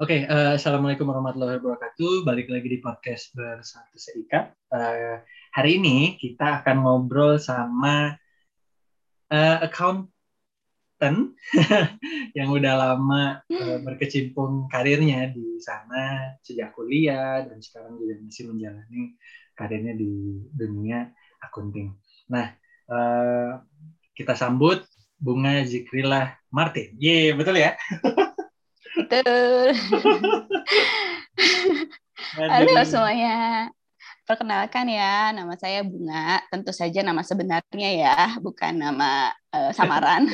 Oke, uh, assalamualaikum warahmatullahi wabarakatuh. Balik lagi di podcast bersatu seikat. Uh, hari ini kita akan ngobrol sama uh, accountant yang udah lama uh, berkecimpung karirnya di sana sejak kuliah dan sekarang juga masih menjalani karirnya di dunia accounting. Nah, uh, kita sambut Bunga Zikrillah Martin. Ye, betul ya? Betul. Halo semuanya. Perkenalkan ya, nama saya Bunga. Tentu saja nama sebenarnya ya, bukan nama uh, samaran.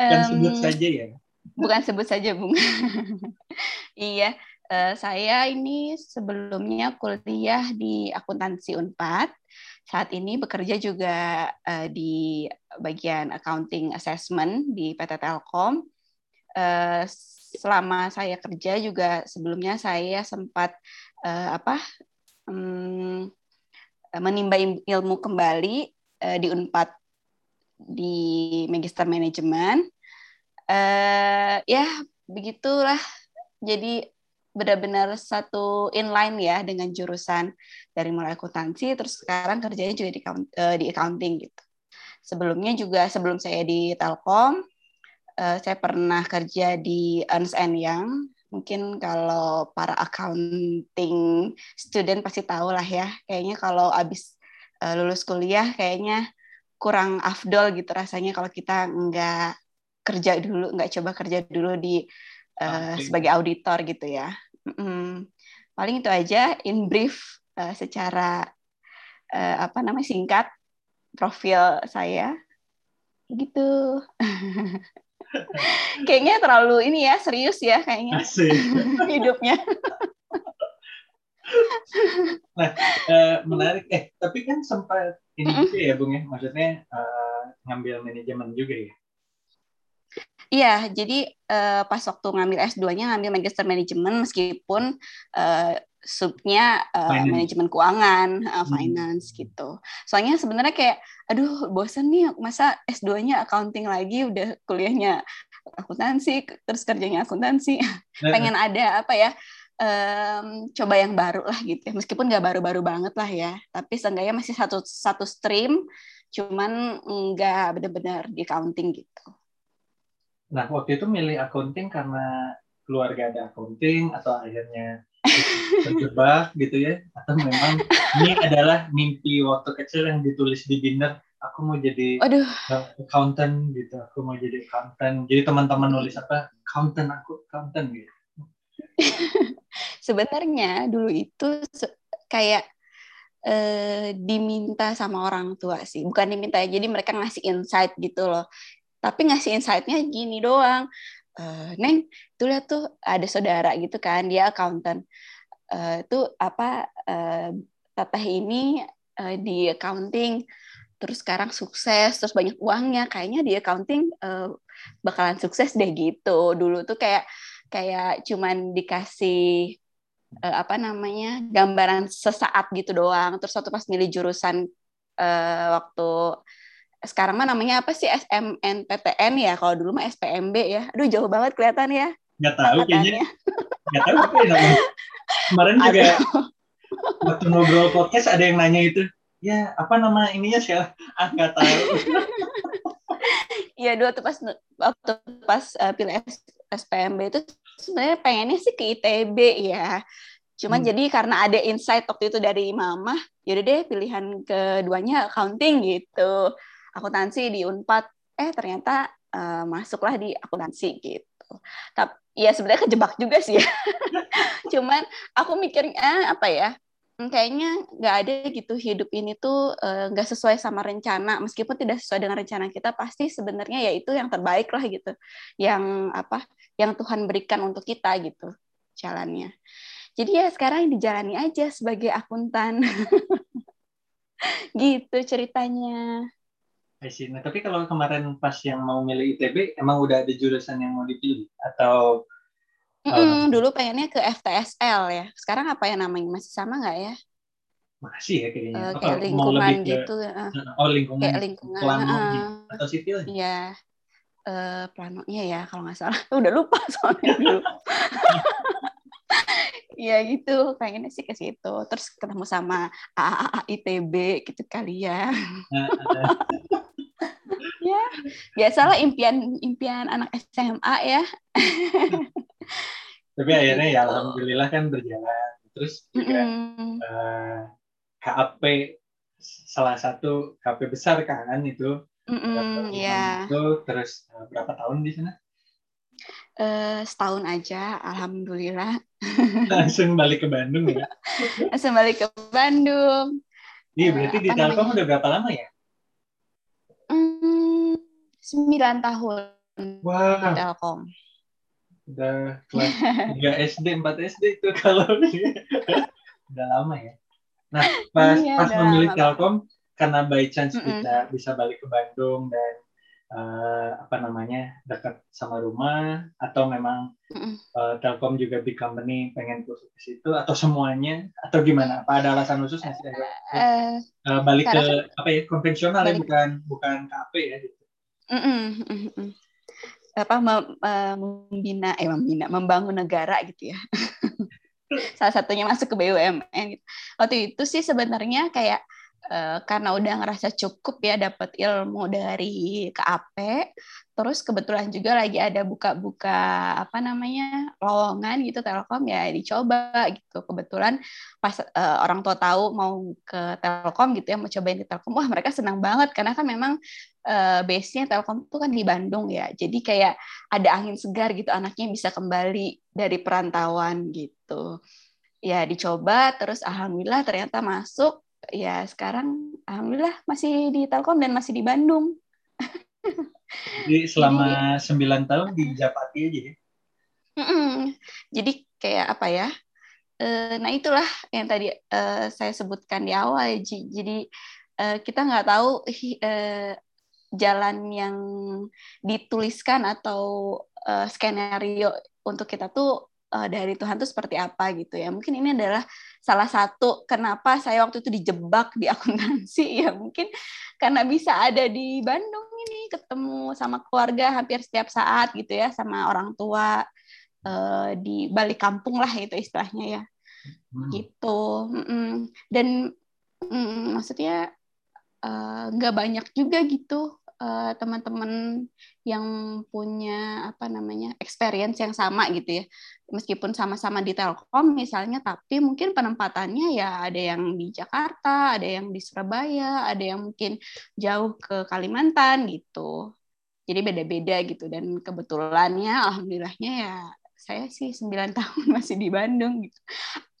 bukan um, sebut saja ya. Bukan sebut saja Bunga. iya, uh, saya ini sebelumnya kuliah di akuntansi Unpad. Saat ini bekerja juga uh, di bagian accounting assessment di PT Telkom uh, selama saya kerja juga sebelumnya saya sempat uh, apa um, menimba ilmu kembali uh, di Unpad di Magister Manajemen. Uh, ya begitulah. Jadi benar-benar satu inline ya dengan jurusan dari mulai akuntansi terus sekarang kerjanya juga di, uh, di accounting gitu. Sebelumnya juga sebelum saya di Telkom uh, saya pernah kerja di Ernst Young. Mungkin kalau para accounting student pasti tahu lah ya. Kayaknya kalau abis uh, lulus kuliah kayaknya kurang afdol gitu rasanya kalau kita nggak kerja dulu, nggak coba kerja dulu di uh, sebagai auditor gitu ya. Mm-hmm. Paling itu aja in brief uh, secara uh, apa namanya singkat profil saya gitu. kayaknya terlalu ini ya serius ya kayaknya hidupnya. nah, uh, menarik. Eh, tapi kan sempat ini juga ya, Bung ya. Maksudnya uh, ngambil manajemen juga ya. Iya, jadi uh, pas waktu ngambil S2-nya ngambil magister manajemen meskipun uh, subnya uh, manajemen keuangan, uh, finance hmm. gitu. Soalnya sebenarnya kayak aduh bosan nih masa S2-nya accounting lagi udah kuliahnya akuntansi terus kerjanya akuntansi. Pengen ada apa ya? Um, coba yang baru lah gitu ya. Meskipun nggak baru-baru banget lah ya, tapi seenggaknya masih satu satu stream cuman nggak benar-benar di accounting gitu. Nah, waktu itu milih accounting karena keluarga ada accounting atau akhirnya terjebak gitu ya atau memang ini adalah mimpi waktu kecil yang ditulis di dinner aku mau jadi Aduh. accountant gitu aku mau jadi accountant. Jadi teman-teman nulis apa accountant aku accountant gitu. Sebenarnya dulu itu kayak eh, diminta sama orang tua sih bukan diminta jadi mereka ngasih insight gitu loh tapi ngasih insightnya gini doang. Uh, neng tuh lihat tuh ada saudara gitu kan dia accountant. Uh, itu apa uh, teteh ini uh, di accounting terus sekarang sukses terus banyak uangnya kayaknya di accounting uh, bakalan sukses deh gitu. Dulu tuh kayak kayak cuman dikasih uh, apa namanya gambaran sesaat gitu doang. Terus waktu pas milih jurusan uh, waktu sekarang mah namanya apa sih? SMNPTN ya? Kalau dulu mah SPMB ya. Aduh jauh banget kelihatan ya. Nggak tahu kayaknya. Nggak tahu apa ya kemarin juga waktu ngobrol podcast ada yang nanya itu. Ya apa nama ininya sih? Ah nggak tahu. Iya dua tuh pas waktu pas uh, pilih SPMB itu sebenarnya pengennya sih ke ITB ya. Cuman hmm. jadi karena ada insight waktu itu dari mama, jadi deh pilihan keduanya accounting gitu akuntansi di Unpad eh ternyata uh, masuklah di akuntansi gitu. Tapi ya sebenarnya kejebak juga sih ya. cuman aku mikirnya eh, apa ya hmm, kayaknya nggak ada gitu hidup ini tuh eh, nggak uh, sesuai sama rencana. Meskipun tidak sesuai dengan rencana kita pasti sebenarnya ya itu yang terbaik lah gitu. Yang apa yang Tuhan berikan untuk kita gitu jalannya. Jadi ya sekarang dijalani aja sebagai akuntan. Gitu ceritanya see. Nah, tapi kalau kemarin pas yang mau milih ITB, emang udah ada jurusan yang mau dipilih atau? Mm -mm, um, dulu pengennya ke FTSL ya. Sekarang apa ya namanya? Masih sama nggak ya? Masih ya kayaknya. Uh, kayak oh, lingkungan gitu. Uh, oh lingkungan. Kayak lingkungan. uh, gitu, atau sipil? Iya. uh, planonya ya kalau nggak salah udah lupa soalnya dulu ya gitu. Pengennya sih ke situ. Terus ketemu sama AAA ITB gitu kali ya. Ya biasalah impian impian anak SMA ya. Tapi akhirnya ya alhamdulillah kan berjalan. Terus juga mm uh, KAP salah satu KP besar kan itu. Mm -hmm, yeah. itu terus uh, berapa tahun di sana Uh, setahun aja, alhamdulillah. Langsung balik ke Bandung ya? Langsung balik ke Bandung. Iya, berarti uh, di Telkom udah berapa lama ya? Hmm, sembilan tahun wow. di Telkom. Udah kelas 3 SD, 4 SD itu kalau udah lama ya. Nah, pas iya, pas memilih Telkom karena by chance mm -mm. kita bisa balik ke Bandung dan uh, apa namanya dekat sama rumah atau memang uh, Telkom juga big company pengen kursus ke situ atau semuanya atau gimana? Apa ada alasan khusus nggak sih uh, uh, balik ke apa ya konvensional ya bukan bukan KP ya gitu. Mm -mm, apa membina eh membina membangun negara gitu ya. Salah satunya masuk ke BUMN gitu. waktu itu sih sebenarnya kayak Eh, karena udah ngerasa cukup ya dapat ilmu dari KAP terus kebetulan juga lagi ada buka-buka apa namanya lowongan gitu Telkom ya dicoba gitu. Kebetulan pas uh, orang tua tahu mau ke Telkom gitu ya mau cobain di Telkom wah mereka senang banget. Karena kan memang uh, base-nya Telkom tuh kan di Bandung ya. Jadi kayak ada angin segar gitu anaknya bisa kembali dari perantauan gitu. Ya dicoba terus alhamdulillah ternyata masuk ya sekarang alhamdulillah masih di Telkom dan masih di Bandung. Jadi selama sembilan tahun di Japati aja ya? Jadi kayak apa ya? Eh, nah itulah yang tadi eh, saya sebutkan di awal. Jadi eh, kita nggak tahu jalan yang dituliskan atau skenario untuk kita tuh uh, dari Tuhan itu seperti apa gitu ya. Mungkin ini adalah salah satu kenapa saya waktu itu dijebak di akuntansi ya mungkin karena bisa ada di Bandung ini ketemu sama keluarga hampir setiap saat gitu ya sama orang tua uh, di balik kampung lah itu istilahnya ya. Hmm. Gitu. Dan mm, maksudnya eh, nggak uh, banyak juga gitu uh, teman-teman yang punya apa namanya experience yang sama gitu ya. Meskipun sama-sama di Telkom misalnya tapi mungkin penempatannya ya ada yang di Jakarta ada yang di Surabaya ada yang mungkin jauh ke Kalimantan gitu. Jadi beda-beda gitu. Dan kebetulannya alhamdulillahnya ya saya sih 9 tahun masih di Bandung gitu.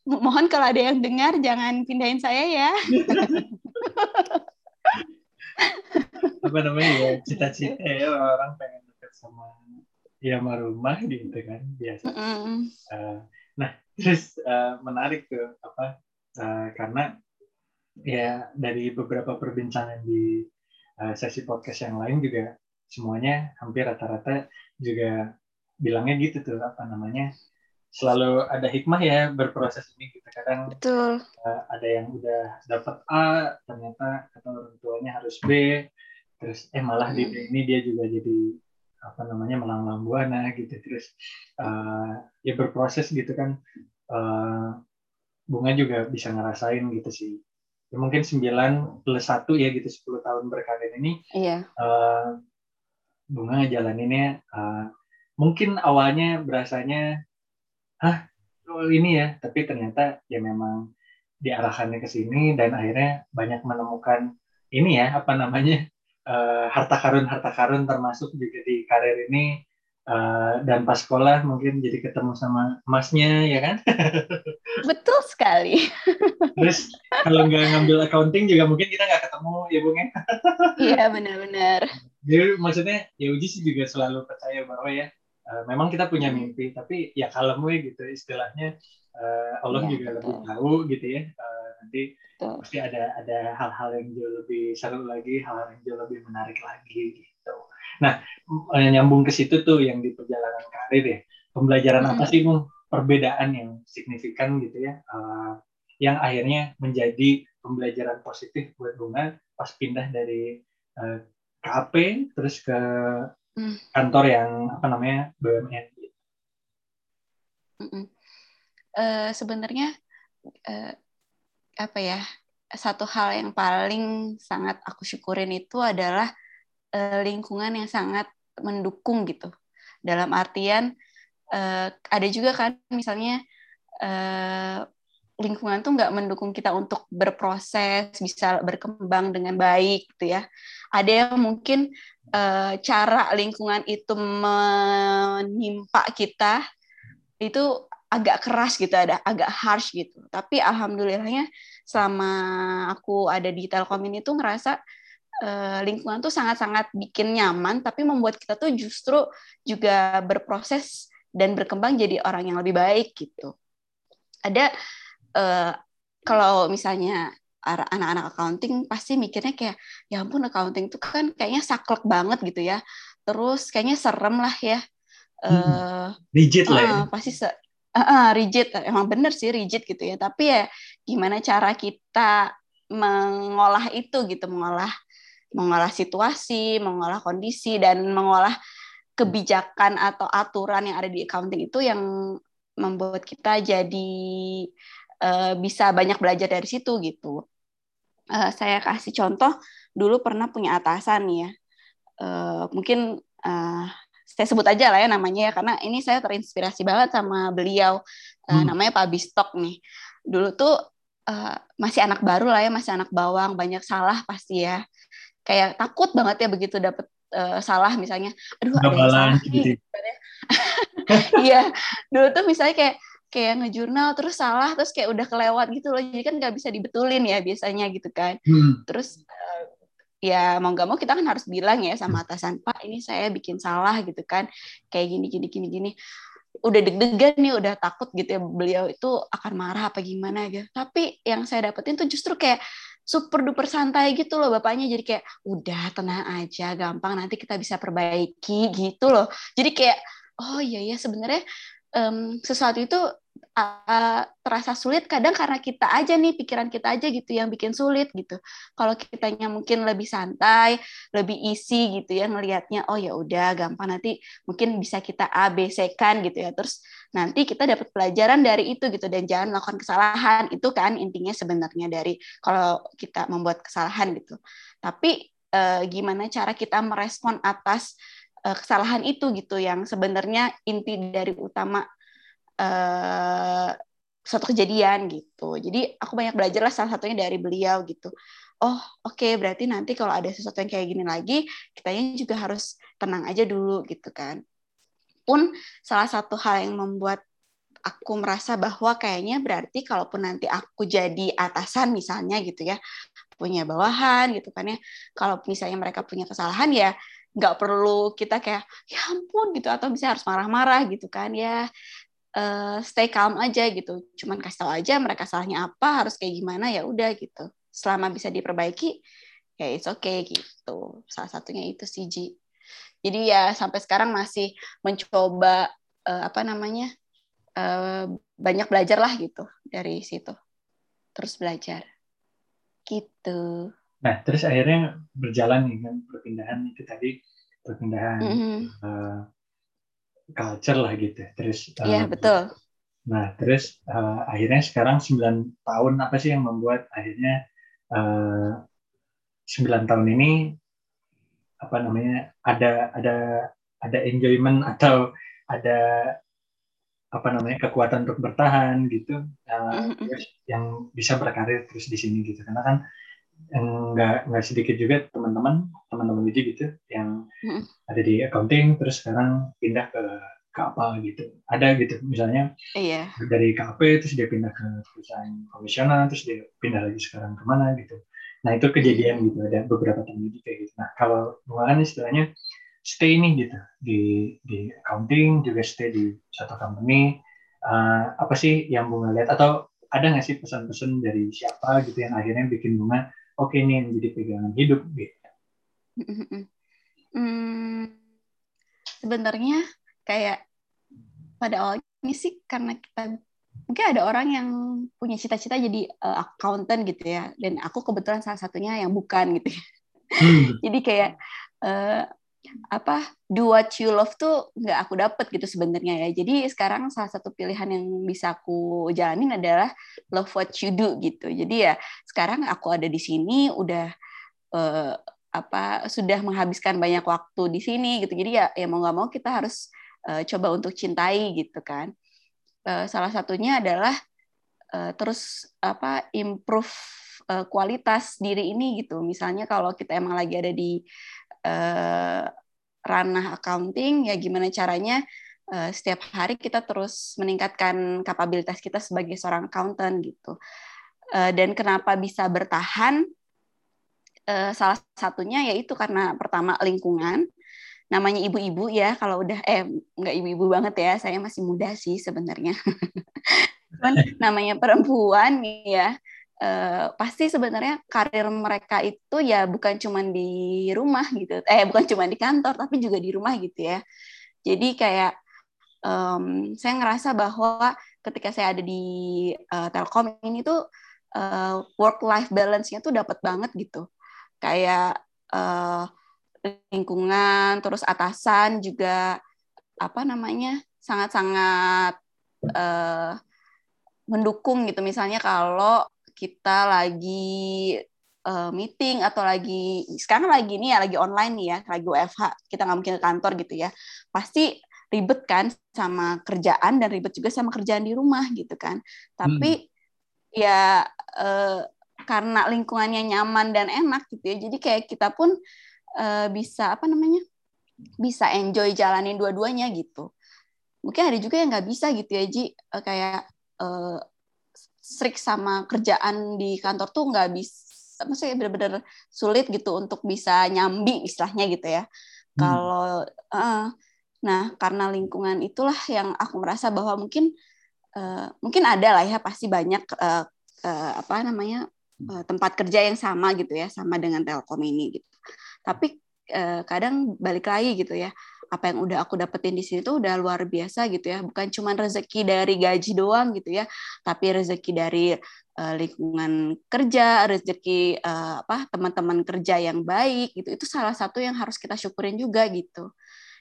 Mohon kalau ada yang dengar jangan pindahin saya ya apa namanya ya cita-cita ya orang pengen dekat sama ya sama rumah gitu kan biasa mm -hmm. uh, nah terus uh, menarik tuh apa uh, karena ya dari beberapa perbincangan di uh, sesi podcast yang lain juga semuanya hampir rata-rata juga bilangnya gitu tuh apa namanya selalu ada hikmah ya berproses ini kita kadang Betul. Uh, ada yang udah dapat A ternyata kata orang tuanya harus B terus eh malah hmm. di ini dia juga jadi apa namanya melanglang buana gitu. Terus uh, ya berproses gitu kan. Uh, bunga juga bisa ngerasain gitu sih. Ya mungkin 9 plus satu ya gitu 10 tahun berkarir ini. Iya. uh, bunga ngejalaninnya uh, mungkin awalnya berasanya hah oh ini ya? Tapi ternyata ya memang diarahkannya ke sini dan akhirnya banyak menemukan ini ya apa namanya uh, harta karun harta karun termasuk juga di karir ini uh, dan pas sekolah mungkin jadi ketemu sama emasnya ya kan? Betul sekali. Terus kalau nggak ngambil accounting juga mungkin kita nggak ketemu ya bung ya? Iya benar-benar. Jadi maksudnya ya Uji sih juga selalu percaya bahwa ya Eh, memang kita punya mimpi tapi ya kalau gue gitu istilahnya uh, Allah ya, juga betul. lebih tahu gitu ya uh, nanti betul. pasti ada ada hal-hal yang jauh lebih seru lagi hal-hal yang jauh lebih menarik lagi gitu nah nyambung ke situ tuh yang di perjalanan karir ya pembelajaran hmm. apa sih Bung perbedaan yang signifikan gitu ya uh, yang akhirnya menjadi pembelajaran positif buat bunga pas pindah dari uh, KP terus ke hmm. kantor yang apa namanya BUMN. Mm Uh, Sebenarnya uh, apa ya satu hal yang paling sangat aku syukurin itu adalah uh, lingkungan yang sangat mendukung gitu. Dalam artian uh, ada juga kan misalnya uh, lingkungan tuh nggak mendukung kita untuk berproses bisa berkembang dengan baik gitu ya ada yang mungkin uh, cara lingkungan itu menimpa kita itu agak keras gitu ada agak harsh gitu tapi alhamdulillahnya selama aku ada di Telkom ini tuh ngerasa uh, lingkungan tuh sangat-sangat bikin nyaman tapi membuat kita tuh justru juga berproses dan berkembang jadi orang yang lebih baik gitu ada uh, kalau misalnya anak-anak accounting pasti mikirnya kayak ya ampun accounting itu kan kayaknya saklek banget gitu ya terus kayaknya serem lah ya hmm. uh, rigid lah ya. pasti se uh, rigid emang bener sih rigid gitu ya tapi ya gimana cara kita mengolah itu gitu mengolah mengolah situasi mengolah kondisi dan mengolah kebijakan atau aturan yang ada di accounting itu yang membuat kita jadi uh, bisa banyak belajar dari situ gitu. Uh, saya kasih contoh dulu pernah punya atasan ya. Uh, mungkin uh, saya sebut aja lah ya namanya ya karena ini saya terinspirasi banget sama beliau uh, hmm. namanya Pak Bistok nih. Dulu tuh uh, masih anak baru lah ya, masih anak bawang, banyak salah pasti ya. Kayak takut banget ya begitu dapet uh, salah misalnya. Aduh ada yang salah. Gitu ya. Iya, dulu tuh misalnya kayak kayak ngejurnal terus salah terus kayak udah kelewat gitu loh jadi kan nggak bisa dibetulin ya biasanya gitu kan hmm. terus uh, ya mau nggak mau kita kan harus bilang ya sama atasan pak ini saya bikin salah gitu kan. Kayak gini gini gini gini. Udah deg-degan nih udah takut gitu ya beliau itu akan marah apa gimana gitu. Tapi yang saya dapetin tuh justru kayak super duper santai gitu loh bapaknya. Jadi kayak udah tenang aja gampang nanti kita bisa perbaiki gitu loh. Jadi kayak oh iya ya sebenarnya um, sesuatu itu uh, terasa sulit kadang karena kita aja nih pikiran kita aja gitu yang bikin sulit gitu. Kalau kitanya mungkin lebih santai lebih isi gitu ya ngelihatnya oh ya udah gampang nanti mungkin bisa kita ABC kan gitu ya. Terus nanti kita dapat pelajaran dari itu gitu dan jangan melakukan kesalahan. Itu kan intinya sebenarnya dari kalau kita membuat kesalahan gitu. Tapi uh, gimana cara kita merespon atas uh, kesalahan itu gitu yang sebenarnya inti dari utama uh, suatu kejadian gitu. Jadi aku banyak belajar lah salah satunya dari beliau gitu. Oh oke okay, berarti nanti kalau ada sesuatu yang kayak gini lagi, kitanya juga harus tenang aja dulu gitu kan. Pun salah satu hal yang membuat aku merasa bahwa kayaknya berarti kalaupun nanti aku jadi atasan misalnya gitu ya punya bawahan gitu kan ya kalau misalnya mereka punya kesalahan ya nggak perlu kita kayak ya ampun gitu atau bisa harus marah-marah gitu kan ya uh, stay calm aja gitu. Cuman kasih tahu aja mereka salahnya apa harus kayak gimana ya udah gitu. Selama bisa diperbaiki ya it's okay gitu. Salah satunya itu sih Ji. Jadi ya sampai sekarang masih mencoba uh, apa namanya uh, banyak belajar lah gitu dari situ. Terus belajar. Gitu. Nah, terus akhirnya berjalan kan perpindahan itu tadi perpindahan. Mm -hmm. uh, culture lah gitu. Terus uh, Iya, betul. Nah, terus uh, akhirnya sekarang 9 tahun apa sih yang membuat akhirnya uh, 9 tahun ini apa namanya ada ada ada enjoyment atau ada apa namanya kekuatan untuk bertahan gitu uh, mm -hmm. terus yang bisa berkarir terus di sini gitu karena kan nggak nggak sedikit juga teman-teman teman-teman Wiji gitu yang hmm. ada di accounting terus sekarang pindah ke ke apa gitu. Ada gitu misalnya iya. dari KP terus dia pindah ke perusahaan komisioner terus dia pindah lagi sekarang ke mana gitu. Nah itu kejadian gitu ada beberapa teman Wiji kayak gitu. Nah kalau kan istilahnya stay nih gitu di di accounting juga stay di satu company. Uh, apa sih yang bunga lihat? Atau ada nggak sih pesan-pesan dari siapa gitu yang akhirnya bikin bunga oke okay, yang menjadi pegangan hidup gitu. Hmm, sebenarnya kayak pada awalnya sih karena kita mungkin ada orang yang punya cita-cita jadi uh, accountant gitu ya dan aku kebetulan salah satunya yang bukan gitu ya. Hmm. jadi kayak uh, apa do what you love tuh nggak aku dapet gitu sebenarnya ya. Jadi sekarang salah satu pilihan yang bisa aku jalanin adalah love what you do gitu. Jadi ya sekarang aku ada di sini udah uh, apa sudah menghabiskan banyak waktu di sini gitu. Jadi ya ya mau nggak mau kita harus uh, coba untuk cintai gitu kan. Uh, salah satunya adalah uh, terus apa improve uh, kualitas diri ini gitu. Misalnya kalau kita emang lagi ada di uh, ranah accounting ya gimana caranya uh, setiap hari kita terus meningkatkan kapabilitas kita sebagai seorang accountant gitu. Dan kenapa bisa bertahan salah satunya yaitu karena pertama lingkungan namanya ibu-ibu ya kalau udah eh nggak ibu-ibu banget ya saya masih muda sih sebenarnya. Namanya perempuan ya eh, pasti sebenarnya karir mereka itu ya bukan cuma di rumah gitu eh bukan cuma di kantor tapi juga di rumah gitu ya. Jadi kayak um, saya ngerasa bahwa ketika saya ada di uh, Telkom ini tuh uh, eh, work life balance-nya tuh dapat banget gitu. Kayak uh, lingkungan terus atasan juga apa namanya sangat-sangat uh, mendukung gitu. Misalnya kalau kita lagi uh, meeting atau lagi sekarang lagi nih ya lagi online nih ya lagi WFH kita nggak mungkin ke kantor gitu ya. Pasti ribet kan sama kerjaan dan ribet juga sama kerjaan di rumah gitu kan. Tapi hmm. ya uh, karena lingkungannya nyaman dan enak gitu ya jadi kayak kita pun uh, bisa apa namanya bisa enjoy jalanin dua-duanya gitu. Mungkin ada juga yang nggak bisa gitu ya Ji. Uh, kayak uh, strict sama kerjaan di kantor tuh nggak bisa maksudnya benar-benar sulit gitu untuk bisa nyambi istilahnya gitu ya. Hmm. kalau uh, nah karena lingkungan itulah yang aku merasa bahwa mungkin uh, mungkin ada lah ya pasti banyak uh, uh, apa namanya uh, tempat kerja yang sama gitu ya sama dengan Telkom ini gitu tapi uh, kadang balik lagi gitu ya apa yang udah aku dapetin di sini tuh udah luar biasa gitu ya. Bukan cuma rezeki dari gaji doang gitu ya tapi rezeki dari uh, lingkungan kerja rezeki uh, apa teman-teman kerja yang baik gitu. Itu salah satu yang harus kita syukurin juga gitu.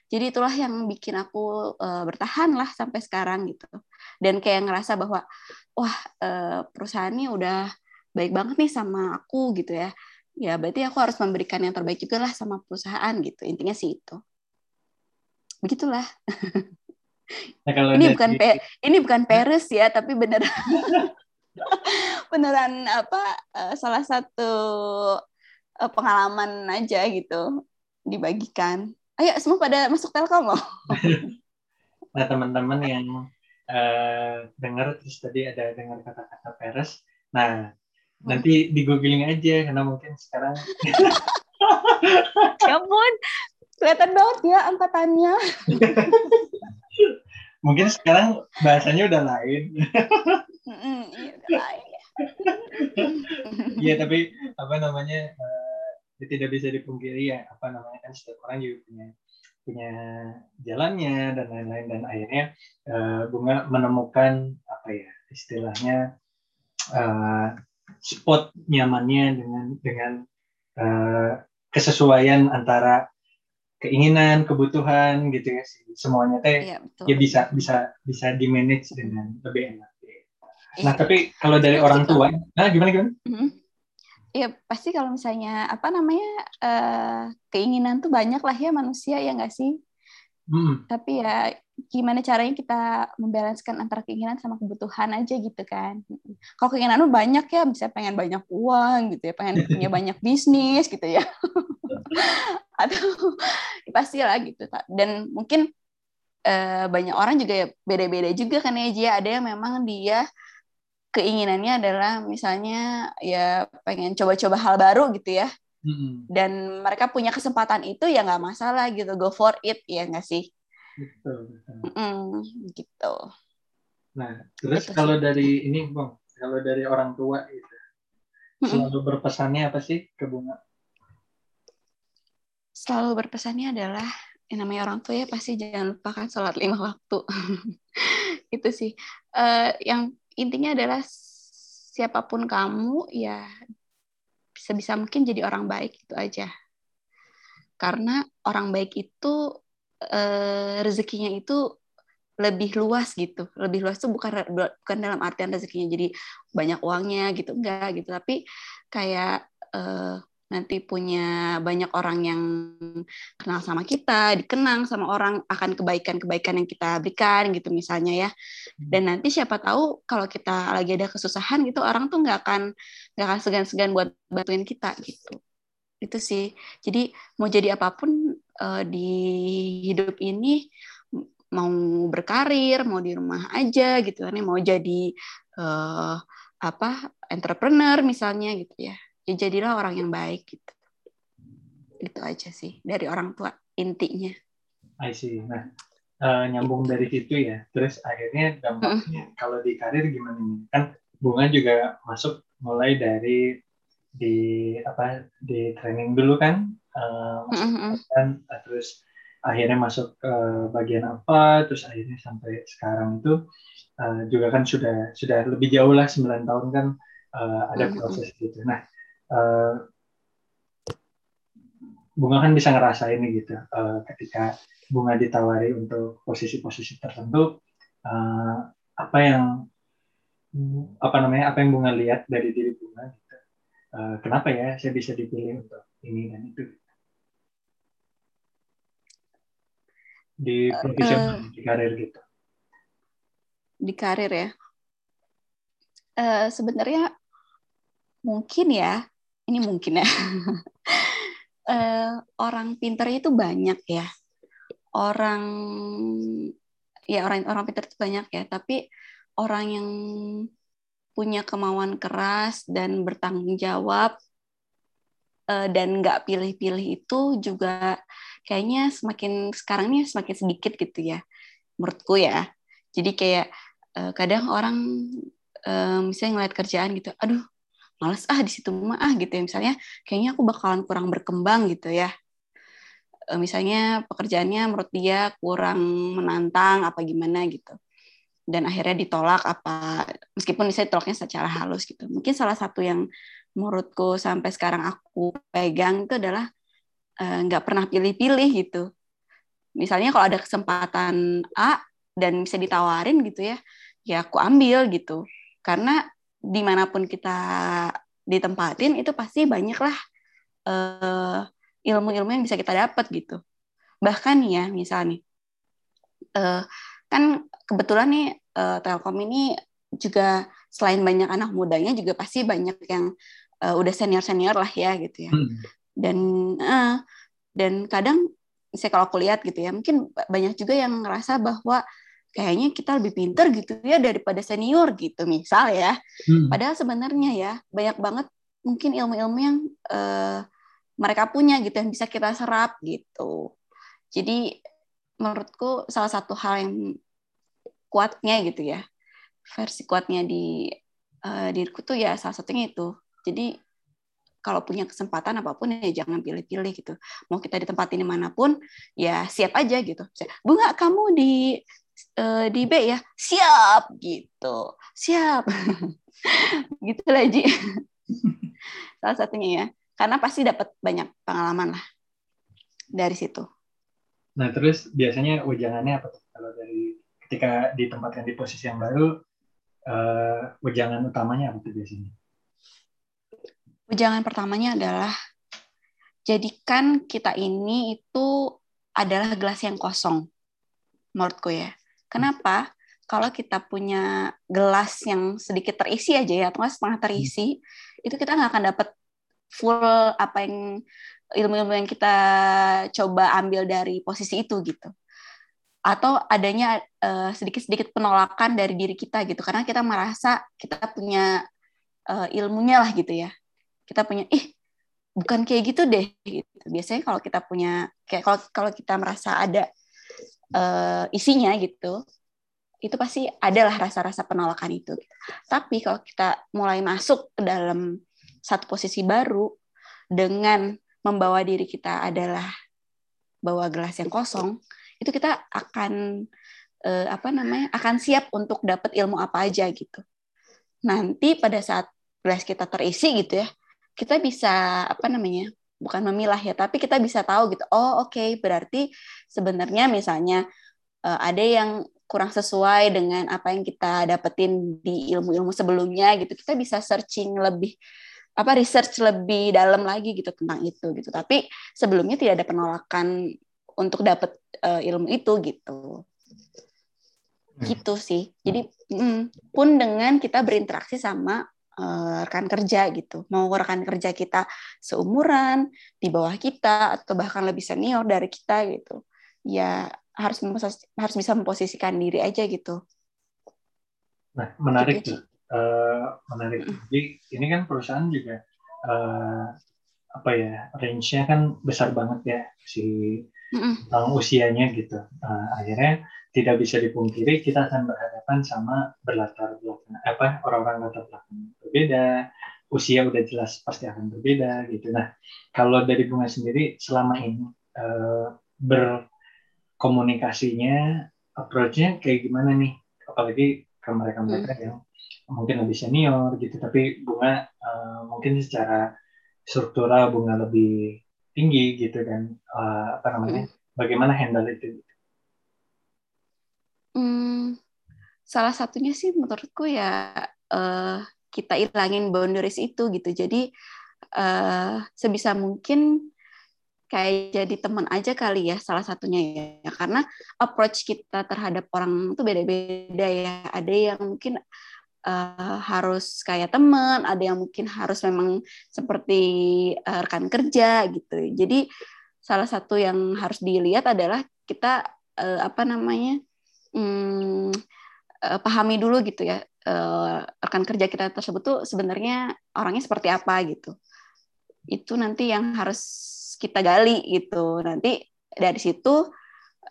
Jadi itulah yang bikin aku uh, bertahan lah sampai sekarang gitu. Dan kayak ngerasa bahwa wah uh, perusahaan ini udah baik banget nih sama aku gitu ya ya berarti aku harus memberikan yang terbaik juga lah sama perusahaan gitu. Intinya sih itu. Begitulah. Nah, kalau ini dari... bukan pe ini bukan Paris ya tapi beneran beneran apa uh, salah satu uh, pengalaman aja gitu dibagikan. Ayo semua pada masuk telkom loh. Nah teman-teman yang uh, dengar terus tadi ada dengar kata-kata Paris nah Nanti di googling aja karena mungkin sekarang ya ampun, kelihatan banget ya angkatannya. mungkin sekarang bahasanya udah lain. Iya udah lain. Iya tapi apa namanya uh, tidak bisa dipungkiri ya apa namanya kan setiap orang juga punya punya jalannya dan lain-lain dan akhirnya uh, bunga menemukan apa ya istilahnya uh, spot nyamannya dengan dengan uh, kesesuaian antara keinginan, kebutuhan gitu ya sih. Semuanya teh ya, ya bisa bisa bisa di manage dengan lebih enak. Nah, ya. tapi kalau dari ya, orang tua, nah gimana gimana? Mm-hmm. Ya pasti kalau misalnya apa namanya uh, keinginan tuh banyak lah ya manusia ya nggak sih? Hmm. Tapi ya gimana caranya kita membalancekan antara keinginan sama kebutuhan aja gitu kan. Kalau keinginan lu banyak ya, bisa pengen banyak uang gitu ya, pengen punya banyak bisnis gitu ya. Atau ya pasti lah gitu. Dan mungkin eh, banyak orang juga ya beda-beda juga kan ya dia ada yang memang dia keinginannya adalah misalnya ya pengen coba-coba hal baru gitu ya. Dan mereka punya kesempatan itu ya nggak masalah gitu, go for it ya nggak sih? Betul, Mm, gitu. Nah, terus gitu kalau sih. dari ini, Bang, kalau dari orang tua itu selalu berpesannya apa sih ke bunga? Selalu berpesannya adalah yang namanya orang tua ya pasti jangan lupakan sholat lima waktu. itu sih. Uh, yang intinya adalah siapa pun kamu ya sebisa mungkin jadi orang baik itu aja. karena orang baik itu eh, rezekinya itu lebih luas gitu lebih luas tuh bukan bukan dalam artian rezekinya jadi banyak uangnya gitu enggak gitu tapi kayak eh, nanti punya banyak orang yang kenal sama kita, dikenang sama orang akan kebaikan-kebaikan yang kita berikan gitu misalnya ya. Hmm. Dan nanti siapa tahu kalau kita lagi ada kesusahan gitu orang tuh nggak akan nggak akan segan-segan buat bantuin kita gitu. Itu sih. Jadi mau jadi apa pun uh, di hidup ini mau berkarir, mau di rumah aja gitu kan, ya, mau jadi uh, apa entrepreneur misalnya gitu ya. Ya jadilah orang yang baik gitu. Itu aja sih dari orang tua intinya. I see. Nah uh, nyambung dari situ ya. Terus akhirnya dampaknya mm. kalau di karir gimana nih? Kan bunga juga masuk mulai dari di apa di training dulu kan uh, masuk mm -hmm. kan terus akhirnya masuk ke bagian apa terus akhirnya sampai sekarang itu uh, juga kan sudah sudah lebih jauh lah 9 tahun kan uh, ada proses gitu. Nah uh, bunga kan bisa ngerasain gitu uh, ketika bunga ditawari untuk posisi-posisi tertentu uh, apa yang apa namanya apa yang bunga lihat dari diri bunga gitu uh, kenapa ya saya bisa dipilih untuk ini dan itu? Di profesional uh, di karir gitu. Di karir ya? Uh, sebenarnya mungkin ya ini mungkin ya. Uh, orang pintar itu banyak ya. Orang ya orang orang pintar itu banyak ya. Tapi orang yang punya kemauan keras dan bertanggung jawab uh, dan nggak pilih-pilih itu juga kayaknya semakin sekarang ini semakin sedikit gitu ya menurutku ya. Jadi kayak uh, kadang orang uh, misalnya ngeliat kerjaan gitu aduh males ah di situ mah ah gitu ya. Misalnya kayaknya aku bakalan kurang berkembang gitu ya. Misalnya pekerjaannya menurut dia kurang menantang apa gimana gitu dan akhirnya ditolak apa meskipun misalnya ditolaknya secara halus gitu. Mungkin salah satu yang menurutku sampai sekarang aku pegang itu adalah e, nggak pernah pilih-pilih gitu. Misalnya kalau ada kesempatan A dan bisa ditawarin gitu ya ya aku ambil gitu. Karena di mana pun kita ditempatin itu pasti banyaklah uh, ilmu-ilmu yang bisa kita dapat gitu. Bahkan ya misalnya uh, kan kebetulan nih uh, Telkom ini juga selain banyak anak mudanya juga pasti banyak yang uh, udah senior senior lah ya gitu ya hmm. dan uh, dan kadang saya kalau aku lihat gitu ya mungkin banyak juga yang ngerasa bahwa kayaknya kita lebih pinter gitu ya daripada senior gitu misal ya. Hmm. Padahal sebenarnya ya banyak banget mungkin ilmu-ilmu yang uh, mereka punya gitu yang bisa kita serap gitu. Jadi menurutku salah satu hal yang kuatnya gitu ya versi kuatnya di uh, diriku tuh ya salah satunya itu. Jadi kalau punya kesempatan apa pun ya jangan pilih-pilih gitu. Mau kita ditempatin di mana pun ya siap aja gitu. Bunga kamu di uh, di B ya siap gitu siap gitu lagi salah satunya ya karena pasti dapat banyak pengalaman lah dari situ nah terus biasanya wejangannya apa tuh kalau dari ketika ditempatkan di posisi yang baru uh, wejangan utamanya apa tuh biasanya wejangan pertamanya adalah jadikan kita ini itu adalah gelas yang kosong menurutku ya Kenapa? Kalau kita punya gelas yang sedikit terisi aja ya, atau setengah terisi, hmm. itu kita nggak akan dapat full apa yang ilmu-ilmu yang kita coba ambil dari posisi itu gitu. Atau adanya uh, sedikit-sedikit penolakan dari diri kita gitu, karena kita merasa kita punya uh, ilmunya lah gitu ya. Kita punya, ih bukan kayak gitu deh. Gitu. Biasanya kalau kita punya, kayak kalau kalau kita merasa ada uh, isinya gitu itu pasti adalah rasa-rasa penolakan itu. Tapi kalau kita mulai masuk ke dalam satu posisi baru dengan membawa diri kita adalah bawa gelas yang kosong, itu kita akan eh, apa namanya akan siap untuk dapat ilmu apa aja gitu. Nanti pada saat gelas kita terisi gitu ya, kita bisa apa namanya bukan memilah ya, tapi kita bisa tahu gitu. Oh oke, okay, berarti sebenarnya misalnya uh, ada yang kurang sesuai dengan apa yang kita dapetin di ilmu-ilmu sebelumnya gitu. Kita bisa searching lebih apa research lebih dalam lagi gitu tentang itu gitu. Tapi sebelumnya tidak ada penolakan untuk dapat uh, ilmu itu gitu. Hmm. Gitu sih. Jadi mm, pun dengan kita berinteraksi sama uh, rekan kerja gitu. Mau rekan kerja kita seumuran, di bawah kita atau bahkan lebih senior dari kita gitu. Ya harus harus bisa memposisikan diri aja gitu. Nah, menarik gitu, tuh. Uh, menarik. Mm. Jadi ini kan perusahaan juga uh, apa ya range-nya kan besar banget ya si usianya gitu. Uh, akhirnya tidak bisa dipungkiri kita akan berhadapan sama berlatar belakang apa orang-orang latar belakang berbeda, usia udah jelas pasti akan berbeda gitu. Nah, kalau dari bunga sendiri selama ini uh, ber komunikasinya, approach-nya kayak gimana nih? Apalagi ke mereka-mereka hmm. yang mungkin lebih senior gitu, tapi bunga uh, mungkin secara struktural bunga lebih tinggi gitu dan uh, apa namanya? Bagaimana handle itu? Hmm, salah satunya sih menurutku ya uh, kita ilangin boundaries itu gitu. Jadi uh, sebisa mungkin kayak jadi teman aja kali ya salah satunya ya karena approach kita terhadap orang itu beda-beda ya ada yang mungkin uh, harus kayak teman ada yang mungkin harus memang seperti uh, rekan kerja gitu jadi salah satu yang harus dilihat adalah kita uh, apa namanya um, uh, pahami dulu gitu ya uh, rekan kerja kita tersebut tuh sebenarnya orangnya seperti apa gitu itu nanti yang harus kita gali gitu. Nanti dari situ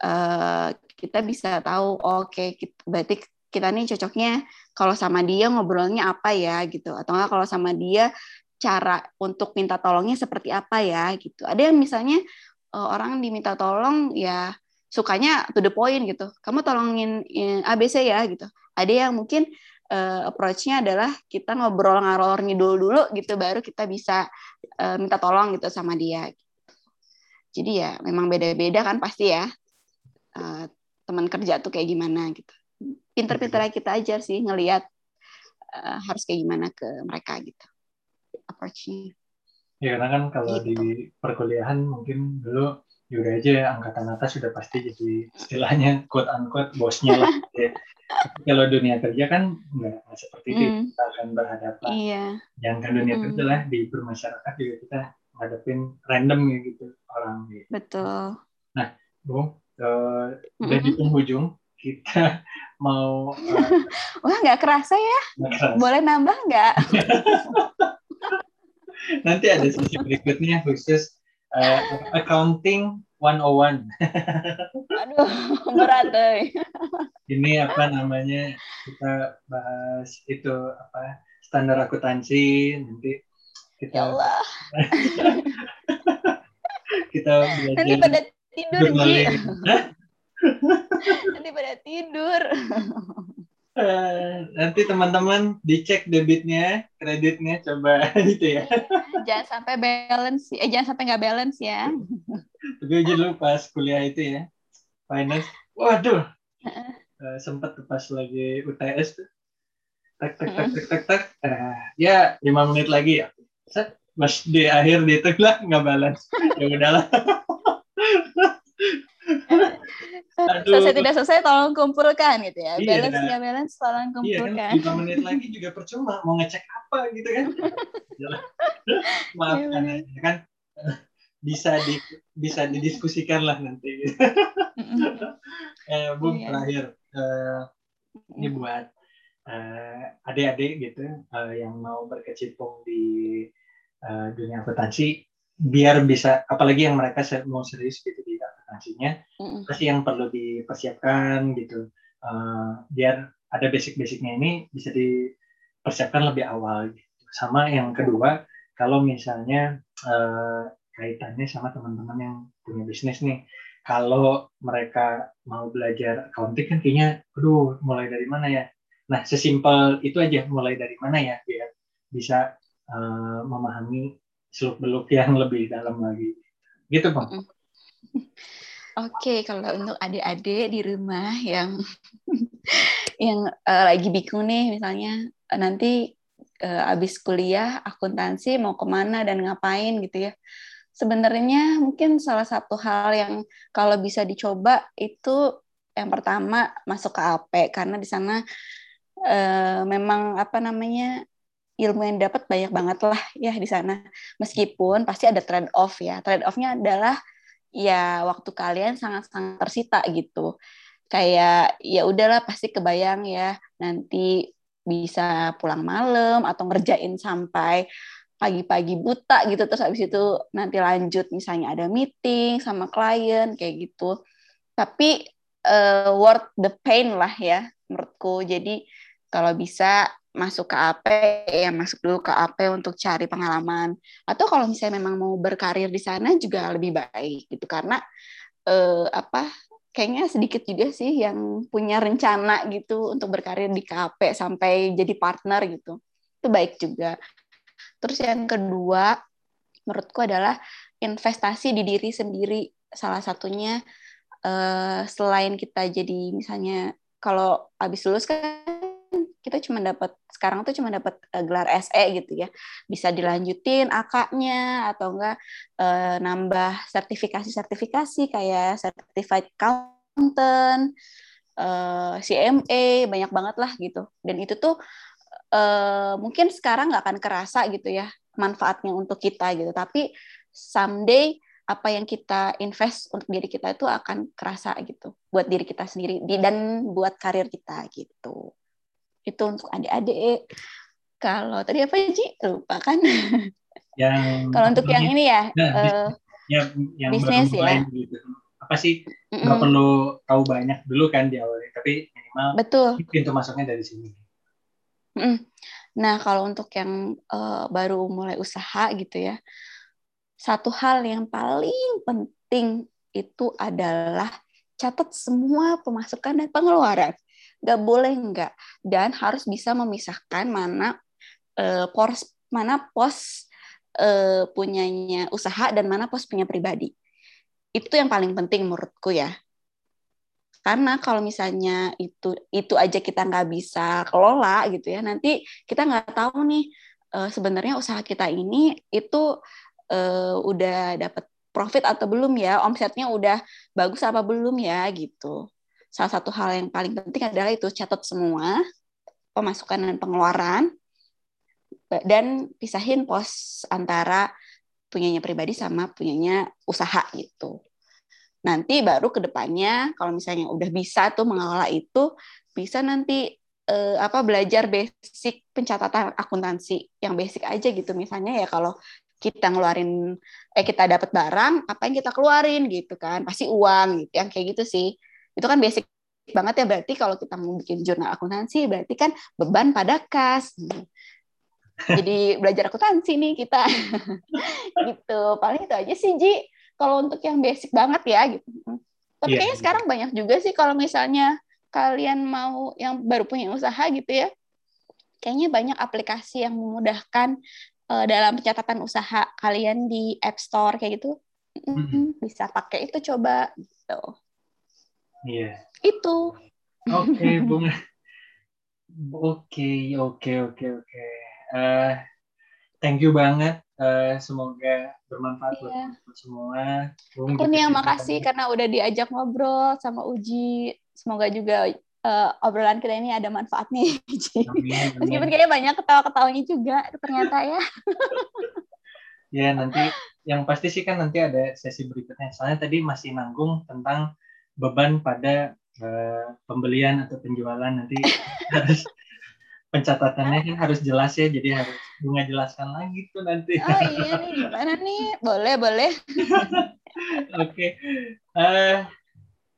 uh, kita bisa tahu oke okay, berarti kita nih cocoknya kalau sama dia ngobrolnya apa ya gitu atau enggak kalau sama dia cara untuk minta tolongnya seperti apa ya gitu. Ada yang misalnya uh, orang diminta tolong ya sukanya to the point gitu. Kamu tolongin ABC ya gitu. Ada yang mungkin uh, approach-nya adalah kita ngobrol ngalor ngidul dulu gitu baru kita bisa uh, minta tolong gitu sama dia. Jadi ya memang beda-beda kan pasti ya uh, teman kerja tuh kayak gimana gitu. Pinter-pinter kita aja sih ngelihat uh, harus kayak gimana ke mereka gitu approach-nya. Ya karena kan kalau gitu. di perkuliahan mungkin dulu yaudah aja angkatan atas sudah pasti jadi istilahnya quote unquote bosnya lah. ya. Tapi kalau dunia kerja kan nggak seperti itu mm. kita akan berhadapan. Iya. Yang kan dunia mm. kerja lah di bermasyarakat juga kita ngadepin random ya gitu orang gitu. Betul. Nah, Bu, uh, mm-hmm. udah di penghujung kita mau uh, Wah, nggak kerasa ya? Gak kerasa. Boleh nambah nggak? Nanti ada sesi berikutnya khusus uh, accounting 101. Aduh, berat deh. Ini apa namanya? Kita bahas itu apa standar akuntansi nanti kita ya Allah. kita belajar nanti pada tidur Ji. Pada tidur. Uh, nanti teman-teman dicek debitnya kreditnya coba gitu ya. Jangan sampai balance eh jangan sampai nggak balance ya. Tapi aja dulu pas kuliah itu ya. Finance. Waduh. Uh, sempat pas lagi UTS tuh. Tak tak tak tak tak tak. Uh, ya lima menit lagi ya. Set. Mas di akhir di tengah nggak balance. Ya udahlah Aduh. Selesai tidak selesai tolong kumpulkan gitu ya. Iya. Balance nggak balance tolong kumpulkan. Iya kan, 5 menit lagi juga percuma mau ngecek apa gitu kan. Maafkan ya, aja kan bisa di bisa didiskusikan lah nanti. eh, Bung iya. terakhir uh, ini buat uh, adik-adik gitu uh, yang mau berkecimpung di uh, dunia akuntansi biar bisa apalagi yang mereka mau serius gitu di akuntansinya mm pasti yang perlu dipersiapkan gitu uh, biar ada basic-basicnya ini bisa dipersiapkan lebih awal gitu. sama yang kedua kalau misalnya uh, kaitannya sama teman-teman yang punya bisnis nih kalau mereka mau belajar accounting kan kayaknya aduh mulai dari mana ya Nah, sesimpel itu aja mulai dari mana ya biar bisa uh, memahami seluk beluk yang lebih dalam lagi. Gitu bang. Oke, kalau untuk adik-adik di rumah yang yang uh, lagi bingung nih, misalnya uh, nanti uh, abis kuliah akuntansi mau ke mana dan ngapain gitu ya. Sebenarnya mungkin salah satu hal yang kalau bisa dicoba itu yang pertama masuk ke AP karena di sana uh, memang apa namanya ilmu yang dapat banyak banget lah ya di sana. Meskipun pasti ada trade off ya. Trade offnya adalah ya waktu kalian sangat-sangat tersita gitu. Kayak ya udahlah pasti kebayang ya nanti bisa pulang malam atau ngerjain sampai pagi-pagi buta gitu terus habis itu nanti lanjut misalnya ada meeting sama klien kayak gitu. Tapi uh, worth the pain lah ya menurutku. Jadi kalau bisa masuk ke AP ya masuk dulu ke AP untuk cari pengalaman. Atau kalau misalnya memang mau berkarir di sana juga lebih baik gitu. Karena eh, apa kayaknya sedikit juga sih yang punya rencana gitu untuk berkarir di KP sampai jadi partner gitu. Itu baik juga. Terus yang kedua menurutku adalah investasi di diri sendiri. Salah satunya eh, selain kita jadi misalnya kalau habis lulus kan kita cuma dapat sekarang tuh cuma dapat uh, gelar SE gitu ya. Bisa dilanjutin AK-nya atau enggak uh, nambah sertifikasi-sertifikasi kayak certified accountant uh, CMA banyak banget lah gitu. Dan itu tuh uh, mungkin sekarang nggak akan kerasa gitu ya manfaatnya untuk kita gitu. Tapi someday apa yang kita invest untuk diri kita itu akan kerasa gitu buat diri kita sendiri dan buat karir kita gitu itu untuk adik-adik. Kalau tadi apa Ji? Lupa kan? Yang kalau untuk yang ini ya nah, uh, yang, yang bisnis ya. gitu. apa sih? Nggak mm -mm. perlu tahu banyak dulu kan di awal tapi minimal betul. pintu masuknya dari sini. Mm -mm. nah kalau untuk yang uh, baru mulai usaha gitu ya satu hal yang paling penting itu adalah catat semua pemasukan dan pengeluaran nggak boleh nggak. Dan harus bisa memisahkan mana uh, pos mana pos uh, punyanya usaha dan mana pos punya pribadi. Itu yang paling penting menurutku ya. Karena kalau misalnya itu itu aja kita nggak bisa kelola gitu ya nanti kita nggak tahu nih uh, sebenarnya usaha kita ini itu uh, udah dapat profit atau belum ya? Omsetnya udah bagus apa belum ya? Gitu salah satu hal yang paling penting adalah itu catat semua pemasukan dan pengeluaran dan pisahin pos antara punyanya pribadi sama punyanya usaha gitu. Nanti baru ke depannya kalau misalnya udah bisa tuh mengelola itu bisa nanti eh, apa belajar basic pencatatan akuntansi yang basic aja gitu. Misalnya ya kalau kita ngeluarin eh kita dapat barang apa yang kita keluarin gitu kan? Pasti uang gitu yang kayak gitu sih itu kan basic banget ya berarti kalau kita mau bikin jurnal akuntansi berarti kan beban pada kas jadi belajar akuntansi nih kita gitu paling itu aja sih Ji kalau untuk yang basic banget ya gitu tapi yeah. kayaknya iya. sekarang banyak juga sih kalau misalnya kalian mau yang baru punya usaha gitu ya kayaknya banyak aplikasi yang memudahkan uh, dalam pencatatan usaha kalian di App Store kayak gitu mm -hmm. bisa pakai itu coba gitu Iya. Yeah. Itu. Oke, okay, Bunga. Oke, oke, oke, oke. Eh, thank you banget. Uh, semoga bermanfaat yeah. buat semua. Bung, Aku nih yang makasih karena udah diajak ngobrol sama Uji. Semoga juga uh, obrolan kita ini ada manfaatnya. Amin, Meskipun kayaknya banyak ketawa-ketawanya juga ternyata ya. ya nanti yang pasti sih kan nanti ada sesi berikutnya. Soalnya tadi masih nanggung tentang beban pada uh, pembelian atau penjualan nanti harus pencatatannya kan harus jelas ya jadi harus bunga jelaskan lagi tuh nanti oh iya nih gimana nih boleh boleh oke okay. uh, eh,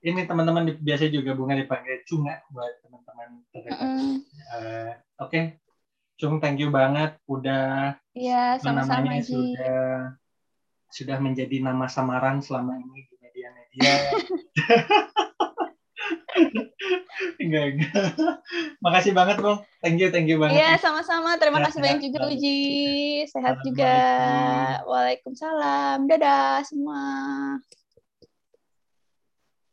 ini teman-teman biasa juga bunga dipanggil cunga buat teman-teman terdekat mm. uh, oke okay. cung thank you banget udah iya sama-sama sudah sudah menjadi nama samaran selama ini media-media. enggak, enggak. Makasih banget, Bung. Thank you, thank you banget. Iya, sama-sama. Terima kasih banyak juga, Uji. Sehat juga. Waalaikumsalam. Dadah semua.